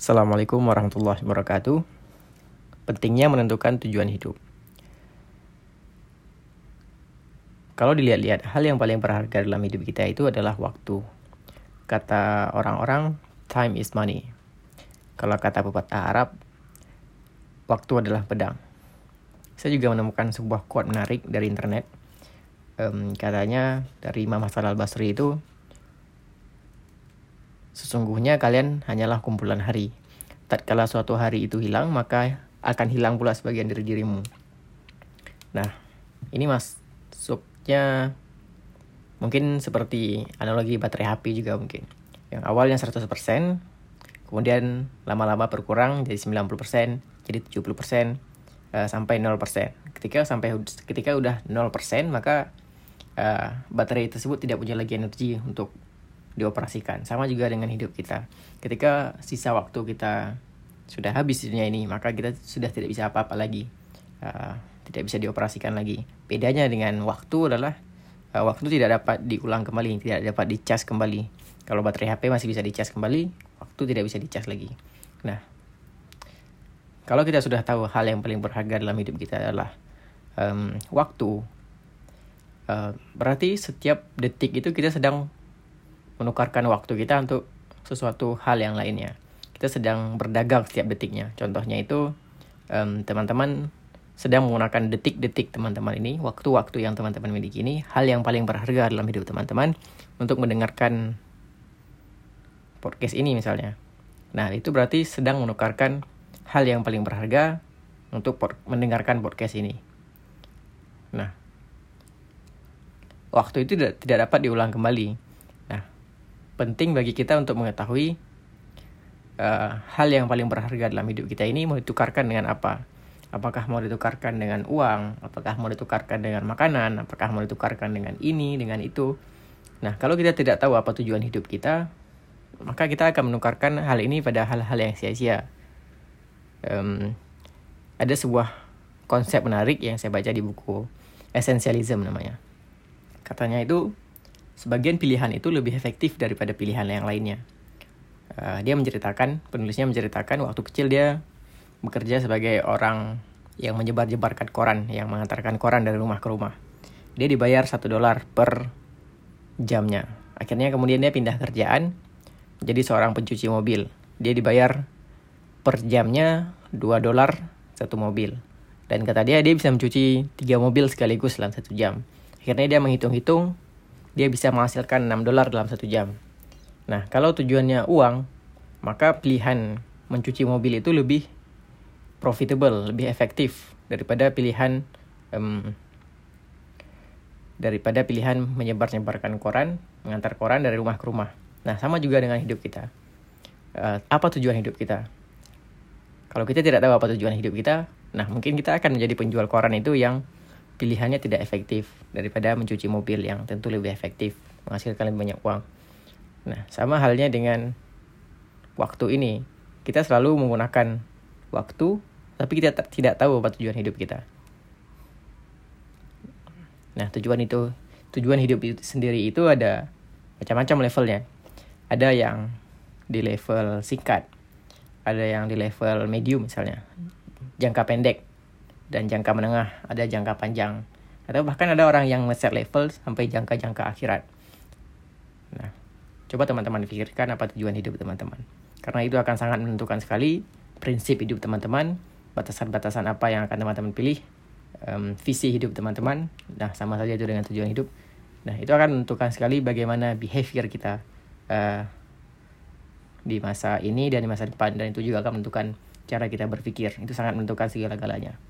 Assalamualaikum warahmatullahi wabarakatuh. Pentingnya menentukan tujuan hidup. Kalau dilihat-lihat, hal yang paling berharga dalam hidup kita itu adalah waktu. Kata orang-orang, time is money. Kalau kata pepatah Arab, waktu adalah pedang. Saya juga menemukan sebuah quote menarik dari internet. Um, katanya dari Imam Hasan al-Basri itu, Sesungguhnya kalian hanyalah kumpulan hari. Tatkala suatu hari itu hilang, maka akan hilang pula sebagian dari dirimu. Nah, ini masuknya mungkin seperti analogi baterai HP juga mungkin. Yang awalnya 100%, kemudian lama-lama berkurang jadi 90%, jadi 70%, uh, sampai 0%. Ketika sampai ketika udah 0%, maka uh, baterai tersebut tidak punya lagi energi untuk dioperasikan. Sama juga dengan hidup kita. Ketika sisa waktu kita sudah habis di dunia ini, maka kita sudah tidak bisa apa-apa lagi. Uh, tidak bisa dioperasikan lagi. Bedanya dengan waktu adalah uh, waktu tidak dapat diulang kembali, tidak dapat dicas kembali. Kalau baterai HP masih bisa dicas kembali, waktu tidak bisa dicas lagi. Nah, kalau kita sudah tahu hal yang paling berharga dalam hidup kita adalah um, waktu, uh, berarti setiap detik itu kita sedang menukarkan waktu kita untuk sesuatu hal yang lainnya. Kita sedang berdagang setiap detiknya. Contohnya itu teman-teman um, sedang menggunakan detik-detik teman-teman ini, waktu-waktu yang teman-teman miliki ini, hal yang paling berharga dalam hidup teman-teman untuk mendengarkan podcast ini misalnya. Nah, itu berarti sedang menukarkan hal yang paling berharga untuk mendengarkan podcast ini. Nah, waktu itu tidak dapat diulang kembali penting bagi kita untuk mengetahui uh, hal yang paling berharga dalam hidup kita ini mau ditukarkan dengan apa. Apakah mau ditukarkan dengan uang, apakah mau ditukarkan dengan makanan, apakah mau ditukarkan dengan ini, dengan itu. Nah, kalau kita tidak tahu apa tujuan hidup kita, maka kita akan menukarkan hal ini pada hal-hal yang sia-sia. Um, ada sebuah konsep menarik yang saya baca di buku Essentialism namanya. Katanya itu sebagian pilihan itu lebih efektif daripada pilihan yang lainnya. Uh, dia menceritakan, penulisnya menceritakan waktu kecil dia bekerja sebagai orang yang menyebar-jebarkan koran, yang mengantarkan koran dari rumah ke rumah. Dia dibayar satu dolar per jamnya. Akhirnya kemudian dia pindah kerjaan jadi seorang pencuci mobil. Dia dibayar per jamnya 2 dolar satu mobil. Dan kata dia dia bisa mencuci tiga mobil sekaligus dalam satu jam. Akhirnya dia menghitung-hitung dia bisa menghasilkan 6 dolar dalam satu jam. Nah, kalau tujuannya uang, maka pilihan mencuci mobil itu lebih profitable, lebih efektif daripada pilihan um, daripada pilihan menyebar-nyebarkan koran, mengantar koran dari rumah ke rumah. Nah, sama juga dengan hidup kita. Uh, apa tujuan hidup kita? Kalau kita tidak tahu apa tujuan hidup kita, nah mungkin kita akan menjadi penjual koran itu yang pilihannya tidak efektif daripada mencuci mobil yang tentu lebih efektif menghasilkan lebih banyak uang. Nah, sama halnya dengan waktu ini. Kita selalu menggunakan waktu, tapi kita tidak tahu apa tujuan hidup kita. Nah, tujuan itu, tujuan hidup itu sendiri itu ada macam-macam levelnya. Ada yang di level singkat, ada yang di level medium misalnya, jangka pendek, dan jangka menengah, ada jangka panjang. Atau bahkan ada orang yang nge-set level sampai jangka-jangka akhirat. Nah, coba teman-teman pikirkan apa tujuan hidup teman-teman. Karena itu akan sangat menentukan sekali prinsip hidup teman-teman, batasan-batasan apa yang akan teman-teman pilih, um, visi hidup teman-teman. Nah, sama saja itu dengan tujuan hidup. Nah, itu akan menentukan sekali bagaimana behavior kita uh, di masa ini dan di masa depan. Dan itu juga akan menentukan cara kita berpikir. Itu sangat menentukan segala-galanya.